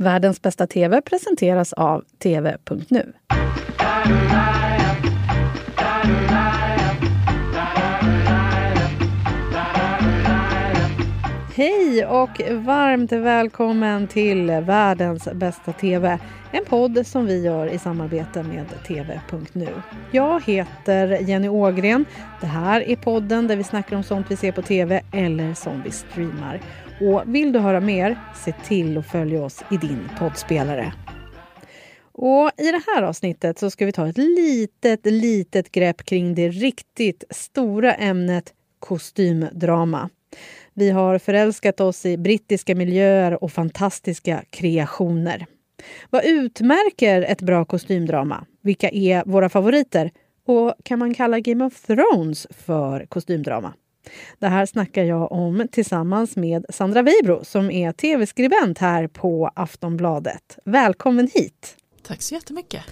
Världens bästa TV presenteras av TV.nu. Hej och varmt välkommen till Världens bästa TV. En podd som vi gör i samarbete med TV.nu. Jag heter Jenny Ågren. Det här är podden där vi snackar om sånt vi ser på TV eller som vi streamar. Och vill du höra mer, se till att följa oss i din poddspelare. Och I det här avsnittet så ska vi ta ett litet, litet grepp kring det riktigt stora ämnet kostymdrama. Vi har förälskat oss i brittiska miljöer och fantastiska kreationer. Vad utmärker ett bra kostymdrama? Vilka är våra favoriter? Och kan man kalla Game of Thrones för kostymdrama? Det här snackar jag om tillsammans med Sandra Weibro som är tv-skribent här på Aftonbladet. Välkommen hit! Tack så jättemycket!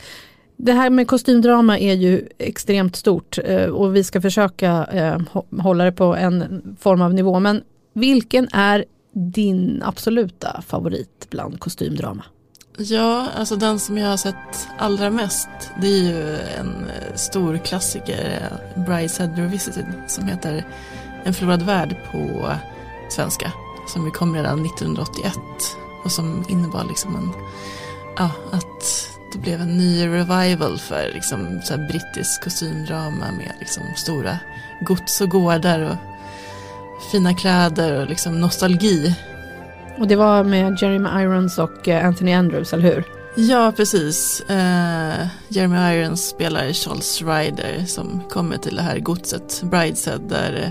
Det här med kostymdrama är ju extremt stort eh, och vi ska försöka eh, hålla det på en form av nivå. Men vilken är din absoluta favorit bland kostymdrama? Ja, alltså den som jag har sett allra mest det är ju en eh, stor klassiker, Brideshead Revisited, som heter En förlorad värld på svenska. Som kom redan 1981 och som innebar liksom en, ja, att det blev en ny revival för liksom, så brittisk kostymdrama med liksom, stora gods och gårdar och fina kläder och liksom nostalgi. Och det var med Jeremy Irons och eh, Anthony Andrews, eller hur? Ja, precis. Uh, Jeremy Irons spelar Charles Ryder som kommer till det här godset Brideshead där uh,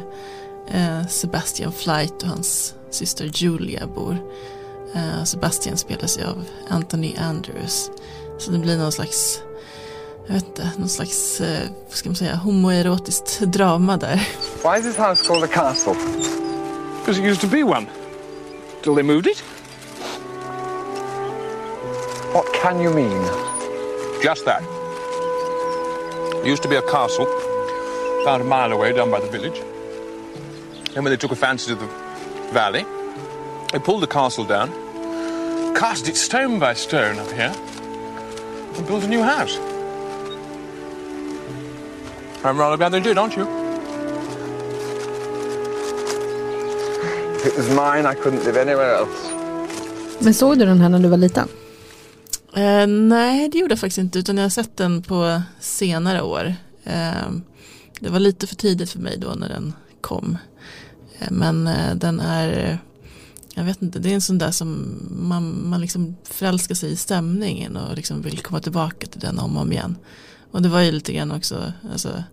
Sebastian Flight och hans syster Julia bor. Uh, Sebastian spelas ju av Anthony Andrews. Så det blir någon slags jag vet inte, någon slags, eh, vad ska man säga, homoerotiskt drama där. Why is this house called a castle? Because it used to be one. Till they moved it. What can you mean? Just that. It used to be a castle about a mile away down by the village. And when they took a fancy to the valley, they pulled the castle down, cast it stone by stone up here, and built a new house. I'm rather glad they did, aren't you? If it was mine, I couldn't live anywhere else. Men såg du den här när du var liten? Eh, nej, det gjorde jag faktiskt inte, utan jag har sett den på senare år. Eh, det var lite för tidigt för mig då när den kom. Eh, men eh, den är, jag vet inte, det är en sån där som man, man liksom förälskar sig i stämningen och liksom vill komma tillbaka till den om och om igen. Och det var ju lite grann också, alltså,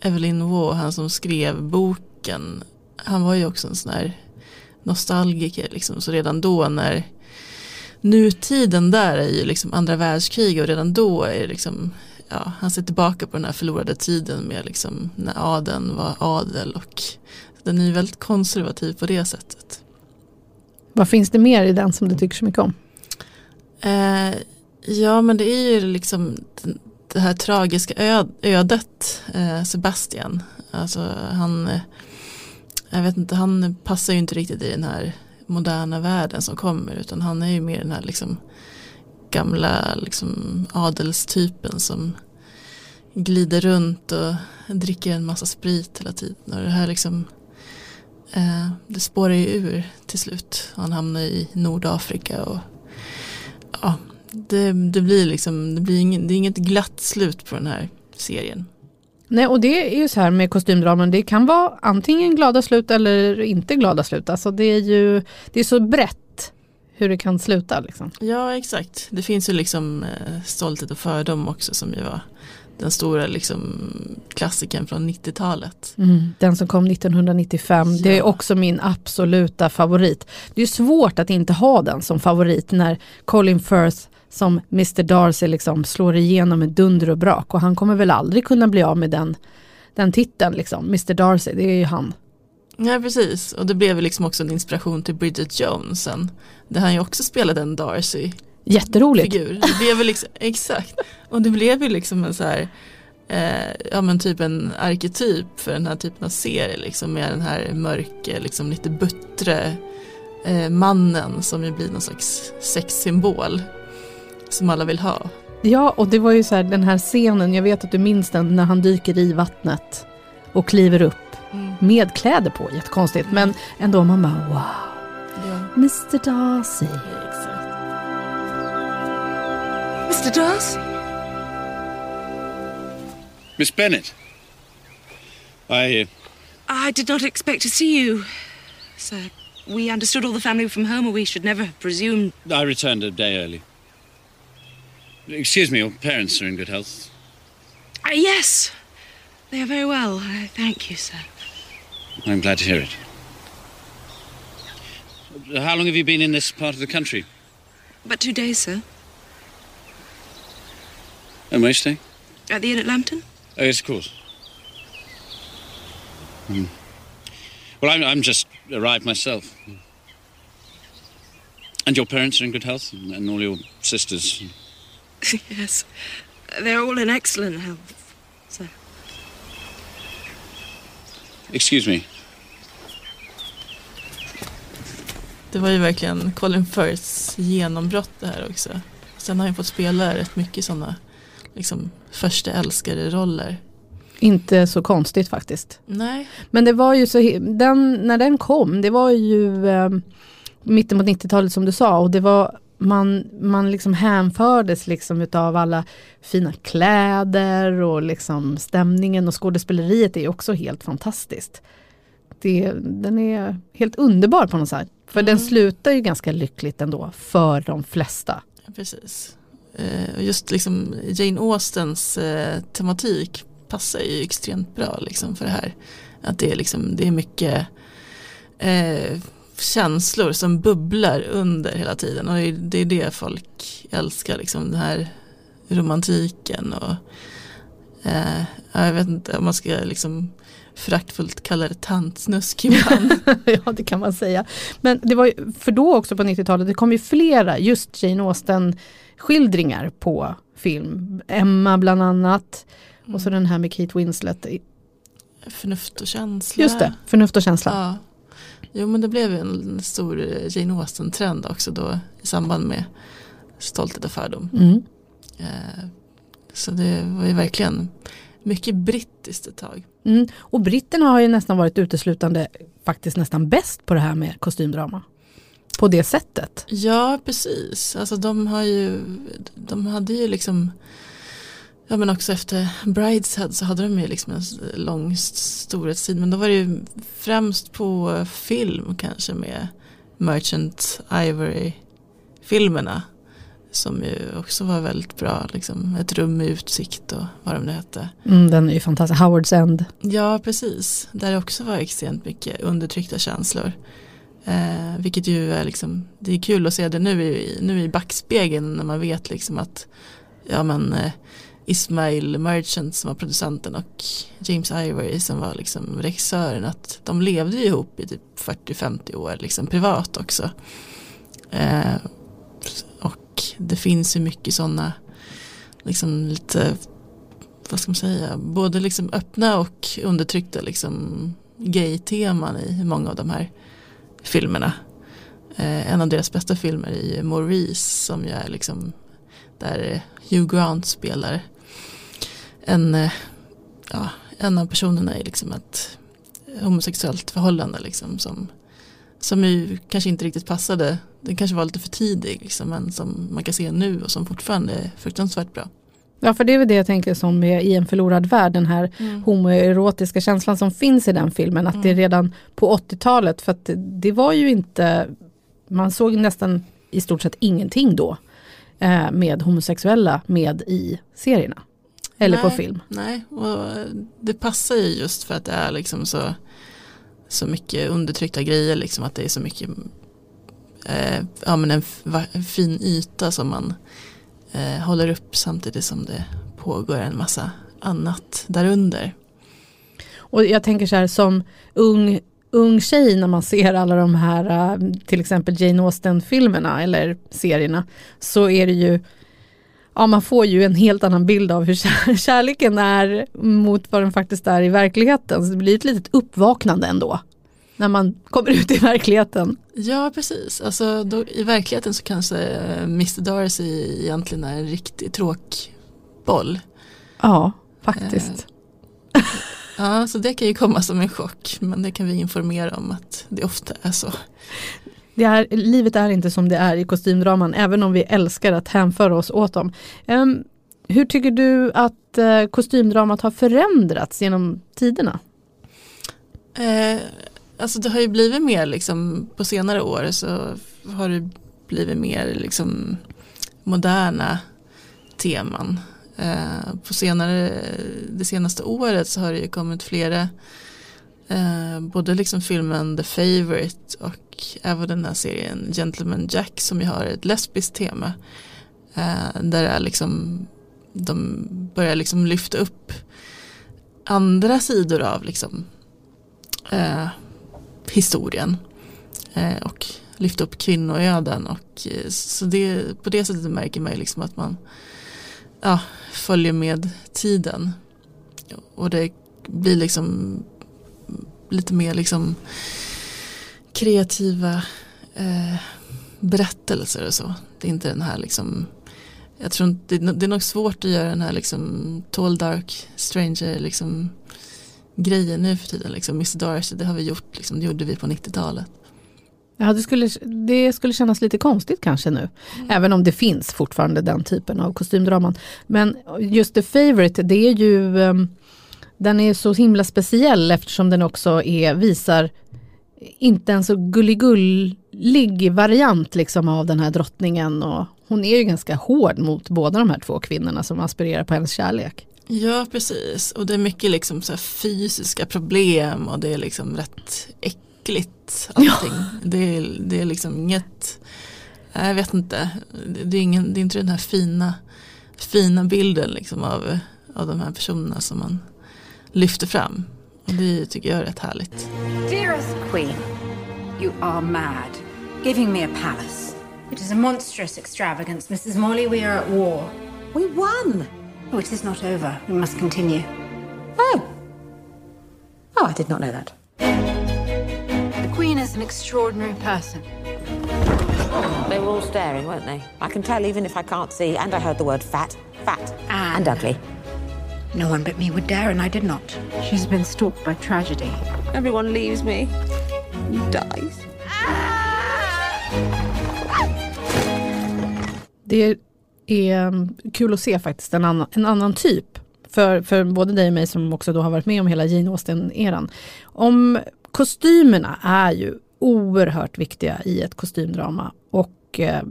Evelyn Waugh, han som skrev boken, han var ju också en sån här nostalgiker liksom. Så redan då när nutiden där är ju liksom andra världskrig och redan då är det liksom ja, han ser tillbaka på den här förlorade tiden med liksom när adeln var adel och den är ju väldigt konservativ på det sättet. Vad finns det mer i den som du tycker så mycket om? Eh, ja men det är ju liksom det här tragiska ödet eh, Sebastian. Alltså han, eh, jag vet inte, han passar ju inte riktigt i den här moderna världen som kommer utan han är ju mer den här liksom gamla liksom adelstypen som glider runt och dricker en massa sprit hela tiden och det här liksom eh, det spårar ju ur till slut. Han hamnar i Nordafrika och ja, det, det, blir liksom, det, blir ingen, det är inget glatt slut på den här serien. Nej, och det är ju så här med kostymdraman, det kan vara antingen glada slut eller inte glada slut. Alltså det är ju det är så brett hur det kan sluta. Liksom. Ja, exakt. Det finns ju liksom eh, Stolthet och fördom också som ju var den stora liksom, klassikern från 90-talet. Mm, den som kom 1995, ja. det är också min absoluta favorit. Det är svårt att inte ha den som favorit när Colin Firth som Mr Darcy liksom slår igenom med dunder och brak och han kommer väl aldrig kunna bli av med den, den titeln liksom. Mr Darcy, det är ju han. Ja precis och det blev liksom också en inspiration till Bridget Jones sen. Där han ju också spelade en Darcy. Jätteroligt. Figur. Det blev liksom, exakt. Och det blev ju liksom en så här eh, ja men typ en arketyp för den här typen av serie liksom med den här mörka, liksom lite buttre eh, mannen som ju blir någon slags sexsymbol som alla vill ha. Ja, och det var ju så här den här scenen, jag vet att du minns den, när han dyker i vattnet och kliver upp med kläder på, jättekonstigt, men ändå man bara wow. Ja, Mr Darcy. exakt. Mr. Darcy? Miss Bennett. I. Uh, I did not expect to see you, sir. We understood all the family were from home, or we should never have presumed. I returned a day early. Excuse me, your parents are in good health. Uh, yes, they are very well. Uh, thank you, sir. I'm glad to hear it. How long have you been in this part of the country? But two days, sir. And where are you staying? At the inn at Lambton? Oh, yes, of course. Hmm. Well, I'm, I'm just arrived myself. And your parents are in good health? And, and all your sisters? yes. They're all in excellent health, sir. Excuse me. Det var ju verkligen Colin Firths genombrott det här också. Sen har han fått spela rätt mycket sådana liksom, första älskare roller. Inte så konstigt faktiskt. Nej, Men det var ju så, den, när den kom, det var ju eh, mitten på 90-talet som du sa och det var man, man liksom hänfördes liksom utav alla fina kläder och liksom stämningen och skådespeleriet är också helt fantastiskt. Det, den är helt underbar på något sätt. För den slutar ju ganska lyckligt ändå för de flesta. precis. Eh, och just liksom Jane Austens eh, tematik passar ju extremt bra liksom för det här. Att det är, liksom, det är mycket eh, känslor som bubblar under hela tiden och det är det folk älskar, liksom den här romantiken och eh, jag vet inte om man ska liksom föraktfullt kalla det tantsnusk ibland. ja det kan man säga. Men det var ju, för då också på 90-talet, det kom ju flera just Jane Austen skildringar på film. Emma bland annat. Och så den här med Kate Winslet. Förnuft och känsla. Just det, Förnuft och känsla. Ja. Jo men det blev en stor Jane Austen-trend också då i samband med Stolthet och fördom. Mm. Eh, så det var ju verkligen mycket brittiskt ett tag. Mm. Och britterna har ju nästan varit uteslutande faktiskt nästan bäst på det här med kostymdrama. På det sättet. Ja precis, alltså de har ju, de hade ju liksom Ja men också efter Brideshead så hade de ju liksom en lång storhetstid men då var det ju främst på film kanske med Merchant Ivory filmerna som ju också var väldigt bra, liksom ett rum med utsikt och vad de nu hette. Mm, den är ju fantastisk, Howards End. Ja precis, där det också var extremt mycket undertryckta känslor. Eh, vilket ju är liksom, det är kul att se det nu i, nu i backspegeln när man vet liksom att ja men eh, Ismail Merchant som var producenten och James Ivory som var liksom regissören att de levde ju ihop i typ 40-50 år liksom privat också. Eh, och det finns ju mycket sådana liksom lite vad ska man säga, både liksom öppna och undertryckta liksom gay-teman i många av de här filmerna. Eh, en av deras bästa filmer är ju Maurice som ju är liksom där Hugh Grant spelar en, eh, ja, en av personerna i liksom ett homosexuellt förhållande liksom som, som ju kanske inte riktigt passade. Den kanske var lite för tidig liksom, men som man kan se nu och som fortfarande är fruktansvärt bra. Ja för det är väl det jag tänker som är i en förlorad värld, den här homoerotiska känslan som finns i den filmen. Att det är redan på 80-talet, för att det, var ju inte, man såg nästan i stort sett ingenting då eh, med homosexuella med i serierna. Eller på Nej, film. Nej, och det passar ju just för att det är liksom så, så mycket undertryckta grejer, liksom att det är så mycket eh, ja, men en fin yta som man eh, håller upp samtidigt som det pågår en massa annat därunder. Och jag tänker så här som ung, ung tjej när man ser alla de här eh, till exempel Jane Austen-filmerna eller serierna så är det ju Ja man får ju en helt annan bild av hur kär, kärleken är mot vad den faktiskt är i verkligheten. Så det blir ett litet uppvaknande ändå. När man kommer ut i verkligheten. Ja, precis. Alltså, då, I verkligheten så kanske eh, Mr Darcy egentligen är en riktig tråkboll. Ja, faktiskt. Ja, så det kan ju komma som en chock. Men det kan vi informera om att det ofta är så. Det är, livet är inte som det är i kostymdraman, även om vi älskar att hänföra oss åt dem. Ehm, hur tycker du att eh, kostymdramat har förändrats genom tiderna? Eh, alltså det har ju blivit mer liksom på senare år så har det blivit mer liksom moderna teman. Eh, på senare, det senaste året så har det ju kommit flera eh, både liksom filmen The Favourite och även den här serien Gentleman Jack som ju har ett lesbiskt tema. Eh, där är liksom, de börjar liksom lyfta upp andra sidor av liksom, eh, historien. Eh, och lyfta upp kvinnoöden. Och, eh, så det, på det sättet märker man ju liksom att man ja, följer med tiden. Och det blir liksom lite mer liksom kreativa eh, berättelser och så. Det är inte den här liksom jag tror inte, det är nog svårt att göra den här liksom tall dark stranger liksom grejen nu för tiden. Liksom. Miss Darcy, det har vi gjort, liksom, det gjorde vi på 90-talet. Ja, det skulle, det skulle kännas lite konstigt kanske nu. Mm. Även om det finns fortfarande den typen av kostymdraman. Men just The Favourite, det är ju um, den är så himla speciell eftersom den också är, visar inte en så gulligullig variant liksom av den här drottningen. Och hon är ju ganska hård mot båda de här två kvinnorna som aspirerar på hennes kärlek. Ja precis och det är mycket liksom så fysiska problem och det är liksom rätt äckligt allting. Ja. Det, är, det är liksom inget, jag vet inte, det är, ingen, det är inte den här fina, fina bilden liksom av, av de här personerna som man lyfter fram. Och det tycker jag är rätt härligt. Dearest Queen, you are mad. Giving me a palace. It is a monstrous extravagance, Mrs. Molly. We are at war. We won! Oh, it is not over. We must continue. Oh. Oh, I did not know that. The Queen is an extraordinary person. They were all staring, weren't they? I can tell even if I can't see, and I heard the word fat, fat, and, and ugly. No one but me would dare, and I did not. She's been stalked by tragedy. Everyone leaves me. Dies. Det är kul att se faktiskt en annan, en annan typ. För, för både dig och mig som också då har varit med om hela Jane Austen-eran. Om kostymerna är ju oerhört viktiga i ett kostymdrama. Och eh,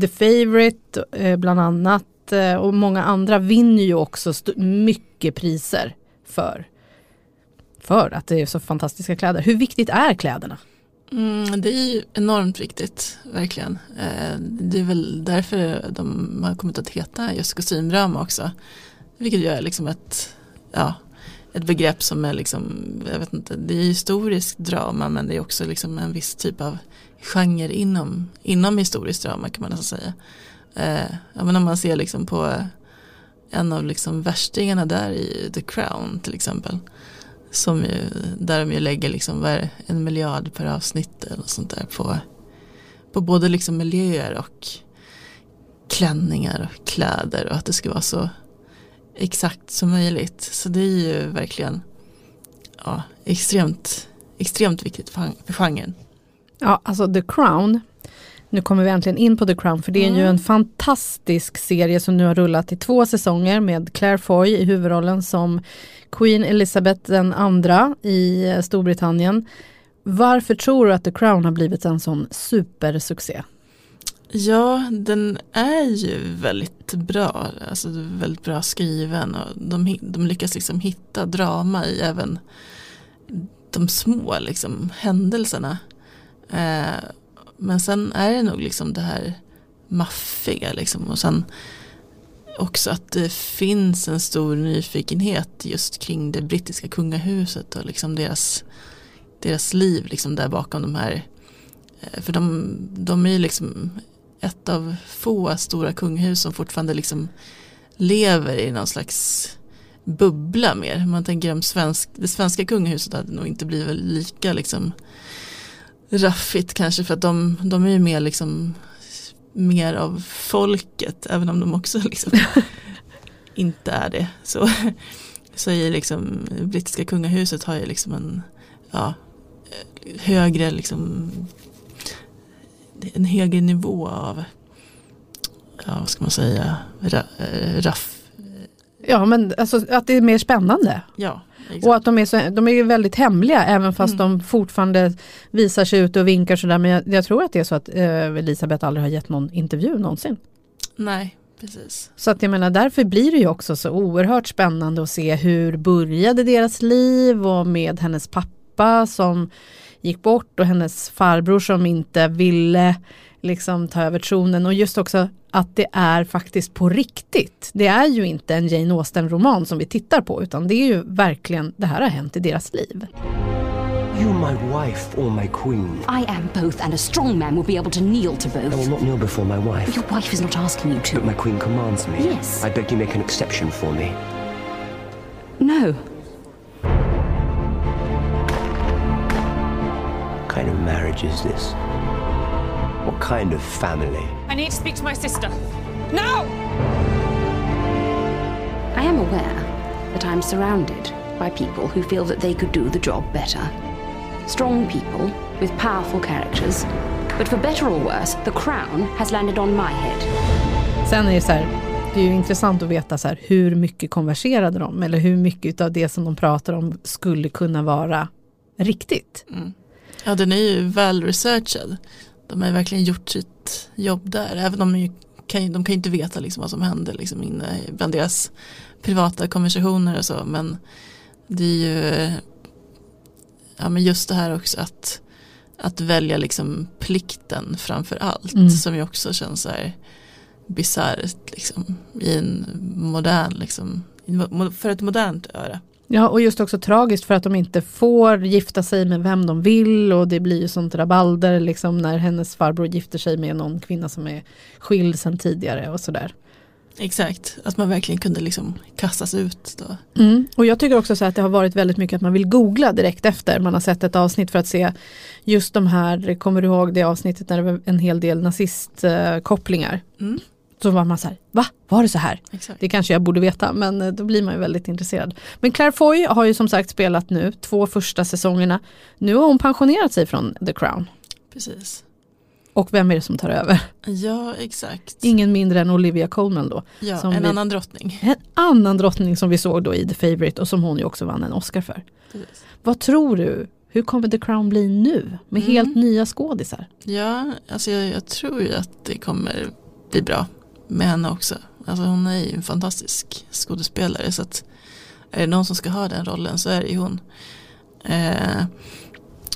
The Favourite eh, bland annat Eh, och många andra vinner ju också mycket priser för, för att det är så fantastiska kläder. Hur viktigt är kläderna? Mm, det är ju enormt viktigt, verkligen. Eh, det är väl därför de har kommit att heta just kostymdrama också. Vilket gör liksom ett, ja, ett begrepp som är liksom, jag vet inte, det är historiskt drama men det är också liksom en viss typ av genre inom, inom historiskt drama kan man nästan säga. Eh, ja, men om man ser liksom på en av liksom värstingarna där i The Crown till exempel. Som ju, där de ju lägger liksom en miljard per avsnitt eller sånt där på, på både liksom miljöer och klänningar och kläder och att det ska vara så exakt som möjligt. Så det är ju verkligen ja, extremt, extremt viktigt för genren. Ja, alltså The Crown nu kommer vi äntligen in på The Crown för det är mm. ju en fantastisk serie som nu har rullat i två säsonger med Claire Foy i huvudrollen som Queen Elizabeth den andra i eh, Storbritannien. Varför tror du att The Crown har blivit en sån supersuccé? Ja, den är ju väldigt bra, alltså väldigt bra skriven och de, de lyckas liksom hitta drama i även de små liksom, händelserna. Eh, men sen är det nog liksom det här maffiga liksom. Och sen också att det finns en stor nyfikenhet just kring det brittiska kungahuset och liksom deras, deras liv liksom där bakom de här. Eh, för de, de är ju liksom ett av få stora kungahus som fortfarande liksom lever i någon slags bubbla mer. Man tänker om svensk, det svenska kungahuset hade nog inte blivit lika liksom raffigt kanske för att de, de är ju mer liksom mer av folket även om de också liksom inte är det. Så, så i liksom brittiska kungahuset har ju liksom en ja, högre liksom en högre nivå av ja, vad ska man säga ra, eh, raff. Ja, men alltså att det är mer spännande. Ja, exakt. Och att de är, så, de är ju väldigt hemliga även fast Mm. de fortfarande visar sig ut och vinkar sådär. Men jag, jag tror att det är så att eh, Elisabeth aldrig har gett någon intervju någonsin. Nej, precis. Så att jag menar därför blir det ju också så oerhört spännande att se hur började deras liv och med hennes pappa som gick bort och hennes farbror som inte ville liksom ta över tronen och just också att det är faktiskt på riktigt. Det är ju inte en Jane Austen-roman som vi tittar på utan det är ju verkligen, det här har hänt i deras liv. You my wife or my queen? I am both, and a strong man will be able to kneel to I will both. not kneel before my wife. Your wife is not asking you But to. my queen commands me. Yes. I beg you make an exception for me. No. What kind of marriage is this? What kind of family? I need to speak to my sister. Now! I am aware that I'm surrounded by people who feel that they could do the job better. Strong people with powerful characters. But for better or worse, the crown has landed on my head. Sen är det så här, det är ju intressant att veta så här, hur mycket konverserade de eller hur mycket av det som de pratar om skulle kunna vara riktigt. Ja, den är ju väl researchad. De har ju verkligen gjort sitt jobb där. Även om de, kan, de kan ju inte veta liksom vad som händer liksom inne bland deras privata konversationer och så. Men det är ju ja, men just det här också att, att välja liksom plikten framför allt. Mm. Som ju också känns så här bisarrt liksom, i en modern, liksom, för ett modernt öra. Ja, och just också tragiskt för att de inte får gifta sig med vem de vill och det blir ju sånt rabalder liksom när hennes farbror gifter sig med någon kvinna som är skild sedan tidigare och sådär. Exakt, att man verkligen kunde liksom kastas ut då. Mm. Och jag tycker också så att det har varit väldigt mycket att man vill googla direkt efter man har sett ett avsnitt för att se just de här, kommer du ihåg det avsnittet när det var en hel del nazistkopplingar? Mm. Så var man så här, va? Var det så här? Exakt. Det kanske jag borde veta men eh, då blir man ju väldigt intresserad. Men Claire Foy har ju som sagt spelat nu två första säsongerna. Nu har hon pensionerat sig från The Crown. Precis. Och vem är det som tar över? Ja, exakt. Ingen mindre än Olivia Colman då. Ja, en vi- annan drottning. En annan drottning som vi såg då i The Favourite och som hon ju också vann en Oscar för. Precis. Vad tror du? Hur kommer The Crown bli nu? Med Mm. helt nya skådisar? Ja, alltså jag, jag tror ju att det kommer bli bra med henne också. Alltså hon är ju en fantastisk skådespelare så att är det någon som ska ha den rollen så är det ju hon. Eh,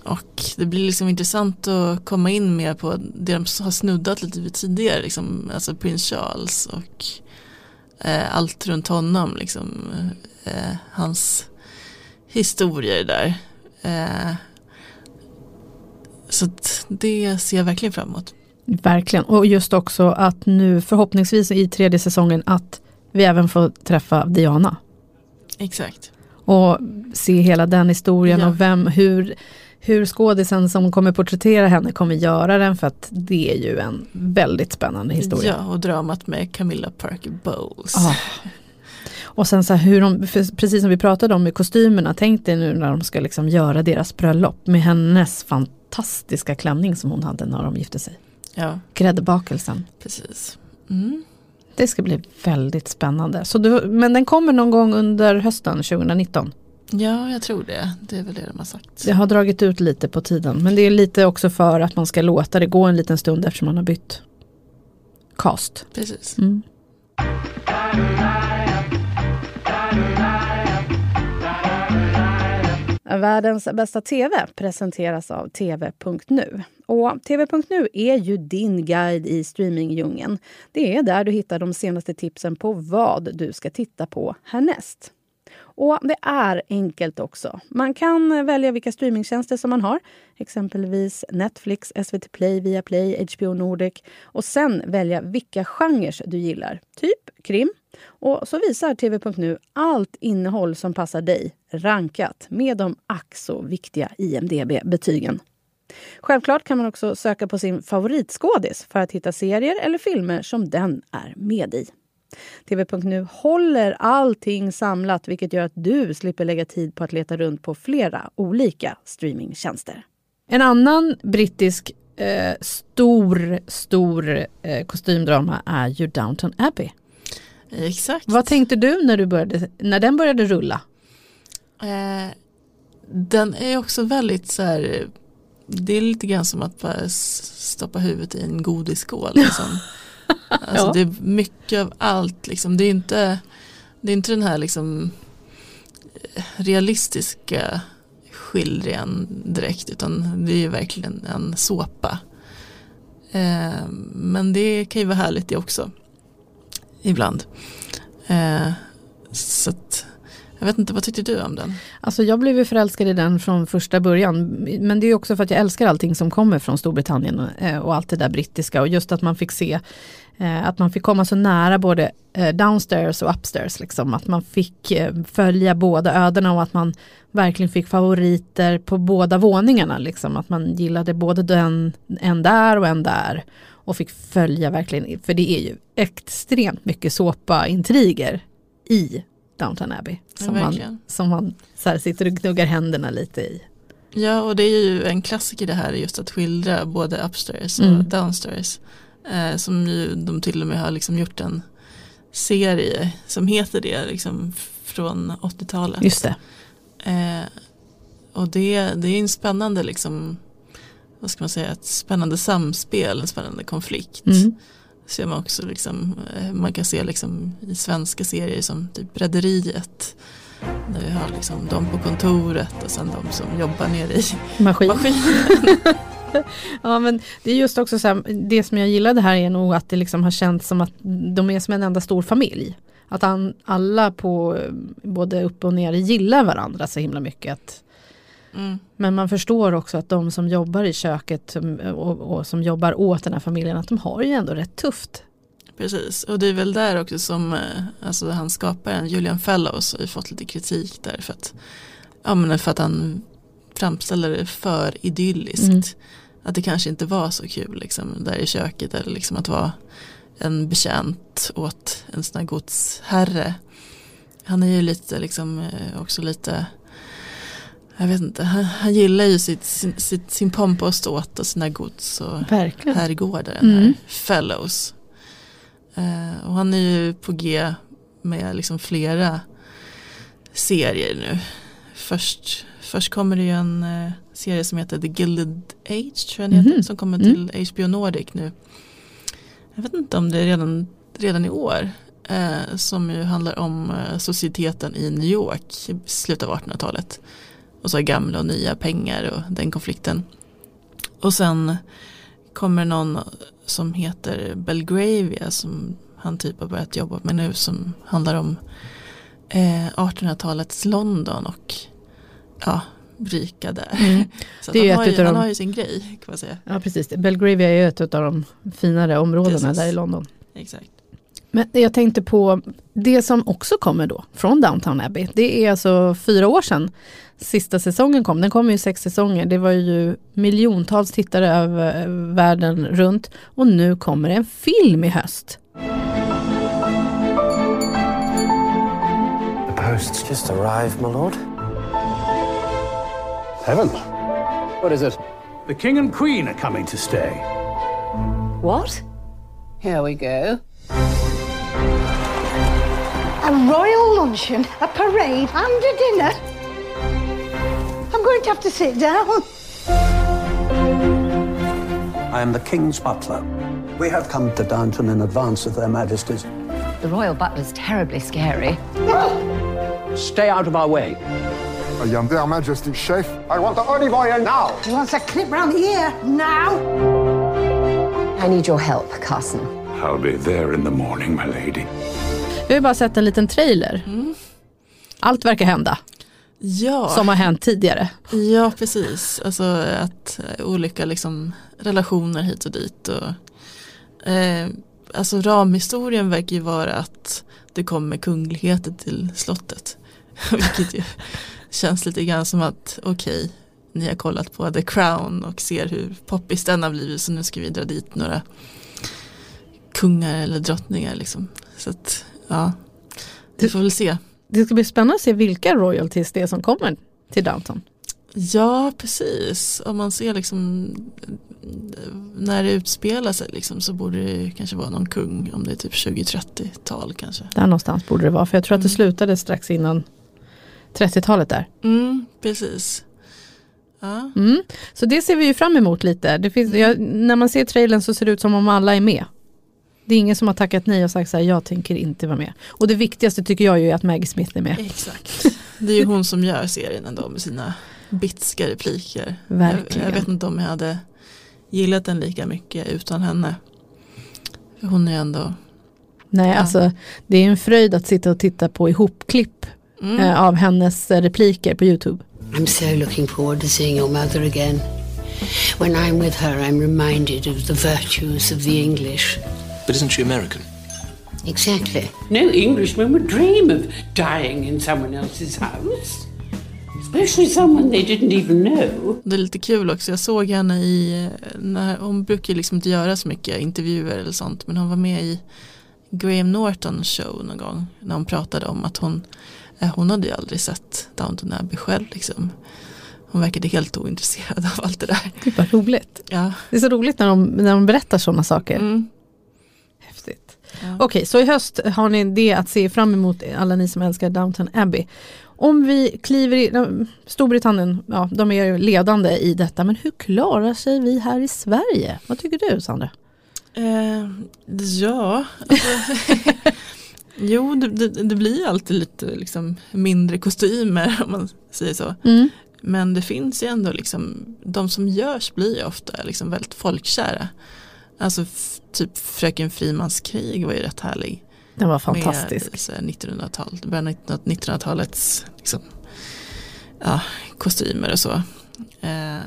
och det blir liksom intressant att komma in mer på det de har snuddat lite vid tidigare, liksom, alltså prins Charles och eh, allt runt honom, liksom, eh, hans historier där. Eh, så att det ser jag verkligen fram emot. Verkligen. Och just också att nu förhoppningsvis i tredje säsongen att vi även får träffa Diana. Exakt. Och se hela den historien Ja. och vem, hur, hur skådisen som kommer porträttera henne kommer göra den för att det är ju en väldigt spännande historia. Ja, och dramat med Camilla Parker Bowles. Ah. Och sen så här hur de, precis som vi pratade om med kostymerna, tänk dig nu när de ska liksom göra deras bröllop med hennes fantastiska klänning som hon hade när de gifte sig. Ja, Gräddbakelsen. precis. Mm. Det ska bli väldigt spännande. Så du, men den kommer någon gång under hösten 2019. Ja, jag tror det. Det är väl det de har sagt. Det har dragit ut lite på tiden. Men det är lite också för att man ska låta det gå en liten stund eftersom man har bytt cast. Precis. Mm. Världens bästa TV presenteras av TV.nu. Och TV.nu är ju din guide i streamingdjungeln. Det är där du hittar de senaste tipsen på vad du ska titta på härnäst. Och det är enkelt också. Man kan välja vilka streamingtjänster som man har. Exempelvis Netflix, SVT Play, Viaplay, HBO Nordic. Och sen välja vilka genrer du gillar. Typ krim. Och så visar TV.nu allt innehåll som passar dig rankat med de ack så viktiga IMDB-betygen. Självklart kan man också söka på sin favoritskådis för att hitta serier eller filmer som den är med i. TV.nu håller allting samlat vilket gör att du slipper lägga tid på att leta runt på flera olika streamingtjänster. En annan brittisk eh, stor, stor eh, kostymdrama är ju Downton Abbey. Exakt. Vad tänkte du när, du började, när den började rulla? Eh, den är också väldigt så här, det är lite grann som att bara stoppa huvudet i en godisskål. Liksom. alltså, Ja. Det är mycket av allt, liksom. det, är inte, det är inte den här liksom, realistiska skildringen direkt utan det är ju verkligen en såpa. Eh, men det kan ju vara härligt det också. Ibland. Eh, så att, jag vet inte, vad tyckte du om den? Alltså jag blev ju förälskad i den från första början. Men det är också för att jag älskar allting som kommer från Storbritannien eh, och allt det där brittiska. Och just att man fick se eh, att man fick komma så nära både eh, downstairs och upstairs. Liksom. Att man fick följa båda ödena och att man verkligen fick favoriter på båda våningarna. Liksom. Att man gillade både den, en där och en där. Och fick följa verkligen, för det är ju extremt mycket såpa-intriger i Downton Abbey. Ja, Som man, verkligen. som man så sitter och gnuggar händerna lite i. Ja och det är ju en klassiker det här just att skildra både upstairs och Mm. downstairs. Eh, som ju de till och med har liksom gjort en serie som heter det liksom från 80-talet. Just det. Eh, och det, det är en spännande liksom, vad ska man säga, ett spännande samspel, en spännande konflikt. Mm. Ser man också liksom, eh, man kan se liksom i svenska serier som typ Rederiet. Där vi har liksom de på kontoret och sen de som jobbar nere i Maskin. maskinen. Ja men det är just också så här, det som jag gillade här är nog att det liksom har känts som att de är som en enda stor familj. Att han, alla på både upp och ner gillar varandra så himla mycket. Att, Mm. men man förstår också att de som jobbar i köket och, och som jobbar åt den här familjen att de har ju ändå rätt tufft. Precis, och det är väl där också som eh, alltså han skaparen Julian Fellows har ju fått lite kritik där för att, ja, men för att han framställer det för idylliskt. Mm. Att det kanske inte var så kul liksom, där i köket eller liksom att vara en betjänt åt en sån här godsherre. Han är ju lite liksom eh, också lite jag vet inte, han, han gillar ju sitt, sin, sitt, sin pompa och ståt och sina gods och Verkligen. herrgårdar den här Mm. Fellows. Eh, och han är ju på G med liksom flera serier nu. Först, först kommer det ju en eh, serie som heter The Gilded Age tror jag den heter, Mhm. som kommer Mm. till HBO Nordic nu. Jag vet inte om det är redan, redan i år. Eh, som ju handlar om eh, societeten i New York i slutet av 1800-talet. Och så gamla och nya pengar och den konflikten. Och sen kommer någon som heter Belgravia som han typ har börjat jobba med nu som handlar om eh, 1800-talets London och ja, rika där. Mm. Så Det är han, har ju, han har ju sin grej kan man säga. Ja precis, Belgravia är ju ett av de finare områdena Precis. där i London. Exakt. Men jag tänkte på det som också kommer då från Downtown Abbey. Det är alltså fyra år sedan sista säsongen kom. Den kom ju sex säsonger. Det var ju miljontals tittare över världen runt. Och nu kommer en film i höst. The post's just arrived, my lord. Heavens. What is it? The king and queen are coming to stay. What? Here we go. A royal luncheon, a parade, and a dinner. I'm going to have to sit down. I am the King's butler. We have come to Downton in advance of their majesties. The royal butler's terribly scary. Well, stay out of our way. I am their majesty's chef. I want the olive oil now. He wants a clip round the ear now. I need your help, Carson. I'll be there in the morning, my lady. Vi har bara sett en liten trailer. Allt verkar hända. Ja. Som har hänt tidigare. Ja, precis. Alltså att eh, olika liksom, relationer hit och dit. Och, eh, alltså ramhistorien verkar ju vara att det kommer kungligheter till slottet. Vilket ju känns lite grann som att okej, ni har kollat på The Crown och ser hur poppis den har blivit så nu ska vi dra dit några kungar eller drottningar liksom. Så att ja, vi får väl se. Det ska bli spännande att se vilka royalties det är som kommer till Downton. Ja, precis. Om man ser liksom när det utspelar sig liksom, så borde det kanske vara någon kung om det är typ 20-30-tal kanske. Där någonstans borde det vara för jag tror att det Mm. slutade strax innan 30-talet där. Mm, precis. Ja. Mm. Så det ser vi ju fram emot lite. Det finns, jag, när man ser trailern så ser det ut som om alla är med. Det är ingen som har tackat nej och sagt så här, jag tänker inte vara med. Och det viktigaste tycker jag ju är att Maggie Smith är med. Exakt. Det är ju hon som gör serien ändå med sina bitska repliker. Verkligen. Jag, jag vet inte om jag hade gillat den lika mycket utan henne. För hon är ändå, Nej, Ja. alltså det är en fröjd att sitta och titta på ihopklipp Mm. eh, av hennes eh, repliker på Youtube. I'm so looking forward to seeing your mother again. When I'm with her, I'm reminded of the virtues of the English. But isn't she American? Exactly. No Englishman would dream of dying in someone else's house. Especially someone they didn't even know. det är lite kul också. Jag såg henne i, när, hon brukar liksom inte göra så mycket intervjuer eller sånt. Men hon var med i Graham Norton show någon gång. När hon pratade om att hon, eh, hon hade ju aldrig sett Downton Abbey själv liksom. Hon verkade helt ointresserad av allt det där. Gud vad roligt. Ja. Det är så roligt när de, när de berättar sådana saker. Mm. Okej, så i höst har ni det att se fram emot alla ni som älskar Downton Abbey. Om vi kliver i, Storbritannien, ja de är ju ledande i detta, men hur klarar sig vi här i Sverige? Vad tycker du Sandra? Eh, ja, alltså, jo det, det, det blir alltid lite liksom, mindre kostymer om man säger så. Mm. Men det finns ju ändå liksom, de som görs blir ju ofta liksom väldigt folkkära. Alltså typ Fröken Frimans krig var ju rätt härlig. Den var fantastisk. Med så här 1900-tal, början av 1900-talets liksom, ja, kostymer och så. Eh,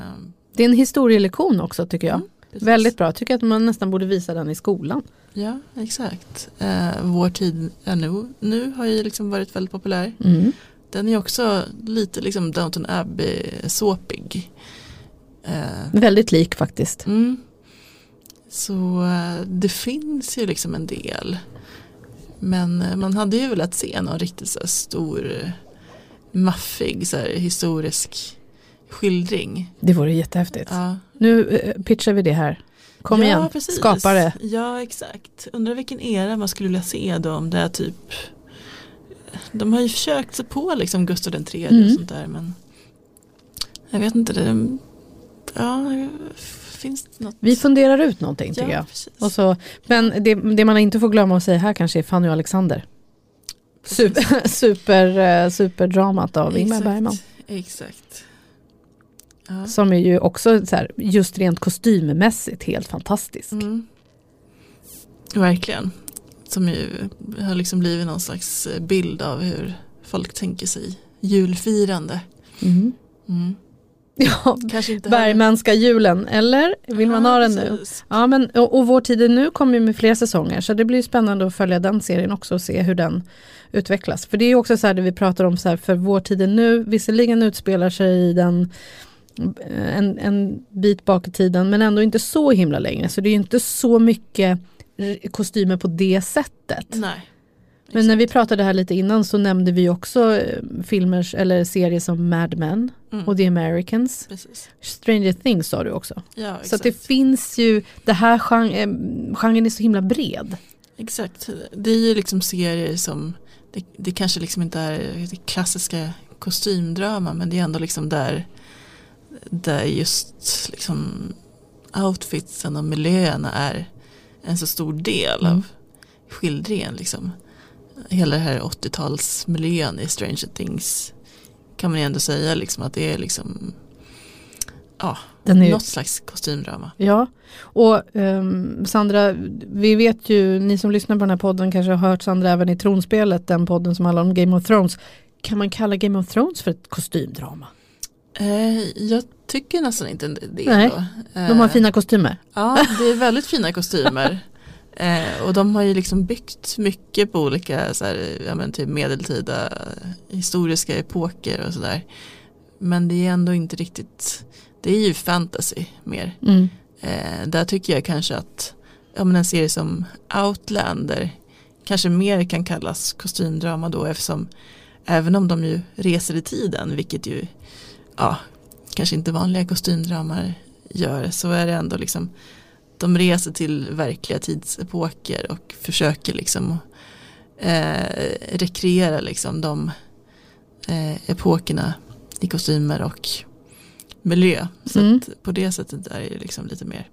Det är en historielektion också tycker jag. Mm. Väldigt bra, tycker att man nästan borde visa den i skolan. ja, exakt. Eh, Vår tid är nu, nu har ju liksom varit väldigt populär. Mm. Den är också lite liksom Downton Abbey-såpig. Eh, Väldigt lik faktiskt. Mm. Så eh, det finns ju liksom en del. Men eh, man hade ju velat se någon riktigt så stor eh, maffig så här, historisk skildring. Det vore jättehäftigt. Ja. Nu pitchar vi det här. Kom ja, igen, precis. skapa det. Ja, exakt. Undrar vilken era man skulle vilja se då om det är typ De har ju försökt sig på liksom Gustav den tredje Mm. och sånt där men Jag vet inte det Ja, finns det något? Vi funderar ut någonting Ja, tycker jag. precis. Och så, men det, det man inte får glömma att säga här kanske är Fanny och Alexander. Super, super, eh, superdramat av Ingmar Exakt, Bergman. Exakt. Ja. Som är ju också så här, just rent kostymmässigt helt fantastisk. Mm. Verkligen. Som ju har liksom blivit någon slags bild av hur folk tänker sig julfirande. Mm. Mm. Ja, Bergmanska julen, eller vill man Ja, ha den nu? Ja, men, och, och Vår tid är nu kommer ju med fler säsonger så det blir spännande att följa den serien också och se hur den utvecklas. För det är ju också så här det vi pratar om, så här, för Vår tid är nu visserligen utspelar sig i den en, en bit bak i tiden men ändå inte så himla länge så det är ju inte så mycket kostymer på det sättet. Nej. Men när vi pratade här lite innan så nämnde vi också eh, filmer eller serier som Mad Men Mm. och The Americans. Precis. Stranger Things sa du också. Ja, så det finns ju, det här gen- eh, genren är så himla bred. Exakt, det är ju liksom serier som det, det kanske liksom inte är det klassiska kostymdrama men det är ändå liksom där där just liksom outfitsen och miljöerna är en så stor del Mm. av skildringen liksom. Hela det här 80-talsmiljön i Stranger Things kan man ju ändå säga liksom att det är liksom ja, Den är- något slags kostymdrama. Ja, och ehm, Sandra, vi vet ju, ni som lyssnar på den här podden kanske har hört Sandra även i Tronspelet, den podden som handlar om Game of Thrones. Kan man kalla Game of Thrones för ett kostymdrama? Eh, jag tycker nästan inte det. Nej, då. de har Eh, fina kostymer. Ja, det är väldigt fina kostymer. Eh, och de har ju liksom byggt mycket på olika så här, ja, men typ medeltida historiska epoker och sådär. Men det är ändå inte riktigt, det är ju fantasy mer. Mm. Eh, där tycker jag kanske att ja, men en serie som Outlander kanske mer kan kallas kostymdrama då eftersom även om de ju reser i tiden, vilket ju ja, kanske inte vanliga kostymdramar gör, så är det ändå liksom de reser till verkliga tidsepoker och försöker liksom eh, rekreera liksom de eh, epokerna i kostymer och miljö. Så Mm. på det sättet är det liksom lite mer.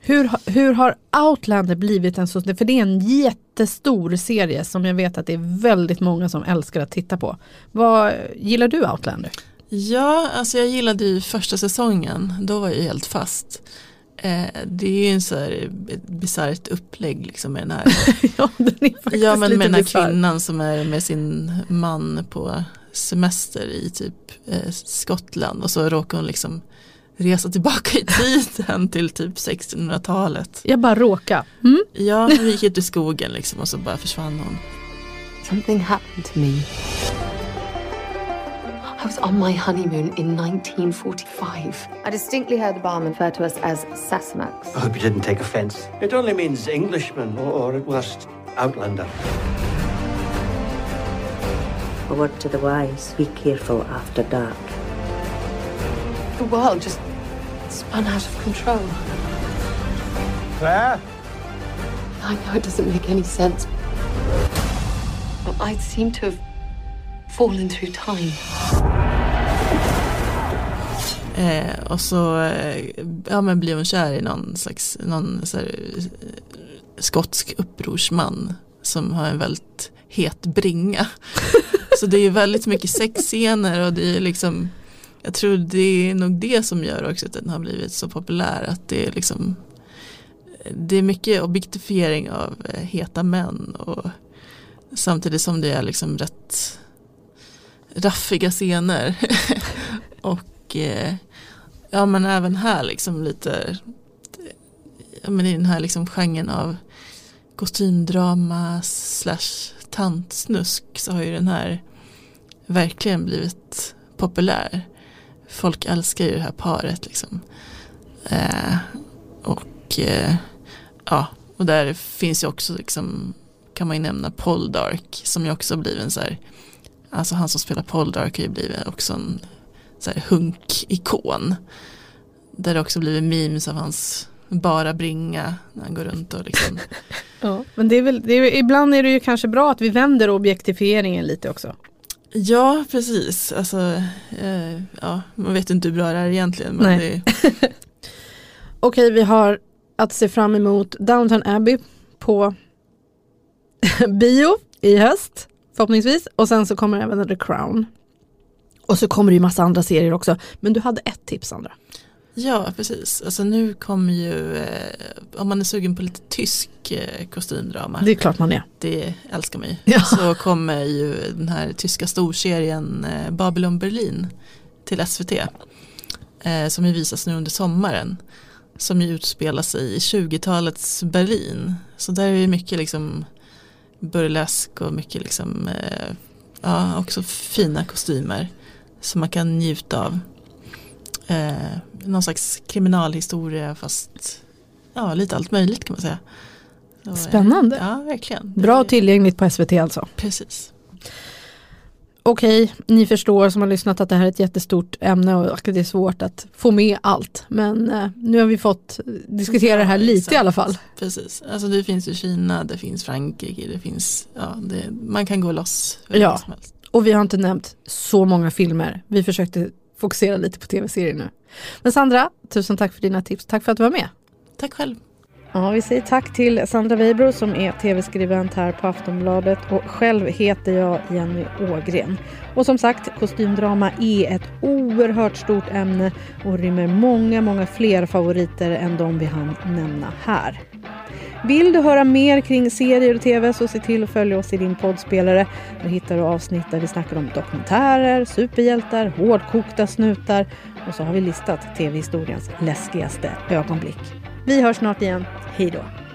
Hur, hur har Outlander blivit en så, för det är en jättestor serie som jag vet att det är väldigt många som älskar att titta på. Vad Gillar du Outlander? Ja, alltså jag gillade ju första säsongen, då var jag helt fast. Eh, det är ju en så här bisarrt upplägg liksom med den här ja, den är faktiskt Ja men lite med den här bisarr. kvinnan som är med sin man på semester i typ eh, Skottland och så råkar hon liksom resa tillbaka i tiden till typ 1600-talet. Jag bara råka. Mm? Ja, hon gick ut i skogen liksom och så bara försvann hon. Something happened to me. I was on my honeymoon in 1945. I distinctly heard the barman refer to us as Sassenachs. I hope you didn't take offense. It only means Englishman or, or at worst, Outlander. A word to the wise be careful after dark. The world just spun out of control. Claire? I know it doesn't make any sense. But I seem to have fallen through time. Eh, och så eh, ja, men blir hon kär i någon slags någon så här, eh, skotsk upprorsman som har en väldigt het bringa. så det är väldigt mycket sexscener och det är liksom jag tror det är nog det som gör också att den har blivit så populär att det är liksom det är mycket objektifiering av eh, heta män och samtidigt som det är liksom rätt raffiga scener och eh, ja men även här liksom lite ja, men i den här liksom genren av kostymdrama slash tantsnusk så har ju den här verkligen blivit populär. Folk älskar ju det här paret liksom. Eh, och eh, ja, och där finns ju också liksom kan man ju nämna Poldark som ju också blivit en så här Alltså han som spelar Poldark har ju blivit också en så här hunk-ikon. Där det också blivit memes av hans bara bringa när han går runt och liksom Ja, men det är väl, det är, ibland är det ju kanske bra att vi vänder objektifieringen lite också. Ja, precis. Alltså, eh, ja, man vet inte hur bra det är egentligen. Men Nej. det, Okej, vi har att se fram emot Downton Abbey på bio i höst förhoppningsvis. Och sen så kommer även The Crown. Och så kommer det ju massa andra serier också. Men du hade ett tips Sandra. ja, precis. Alltså nu kommer ju, eh, om man är sugen på lite tysk eh, kostymdrama. Det är klart man är. Det älskar man ju. Ja. Så kommer ju den här tyska storserien eh, Babylon Berlin till SVT. Eh, som ju visas nu under sommaren. Som ju utspelar sig i 20-talets Berlin. Så där är det mycket liksom burlesk och mycket liksom eh, ja, också fina kostymer. Som man kan njuta av. Eh, någon slags kriminalhistoria fast ja, lite allt möjligt kan man säga. Så, eh, Spännande. Ja, verkligen. Bra och tillgängligt på SVT alltså. Precis. Okej, ni förstår som har lyssnat att det här är ett jättestort ämne och det är svårt att få med allt. Men eh, nu har vi fått diskutera det här lite exakt. i alla fall. Precis, alltså det finns ju Kina, det finns Frankrike, det finns, ja, det, man kan gå loss. Ja, som helst. Och vi har inte nämnt så många filmer. Vi försökte fokusera lite på tv-serier nu. Men Sandra, tusen tack för dina tips. Tack för att du var med. Tack själv. Ja, vi säger tack till Sandra Weibro som är tv-skribent här på Aftonbladet och själv heter jag Jenny Ågren. Och som sagt, kostymdrama är ett oerhört stort ämne och rymmer många, många fler favoriter än de vi hann nämna här. Vill du höra mer kring serier och tv så se till att följa oss i din poddspelare. Där hittar du avsnitt där vi snackar om dokumentärer, superhjältar, hårdkokta snutar och så har vi listat tv-historiens läskigaste ögonblick. Vi hörs snart igen. Hej då!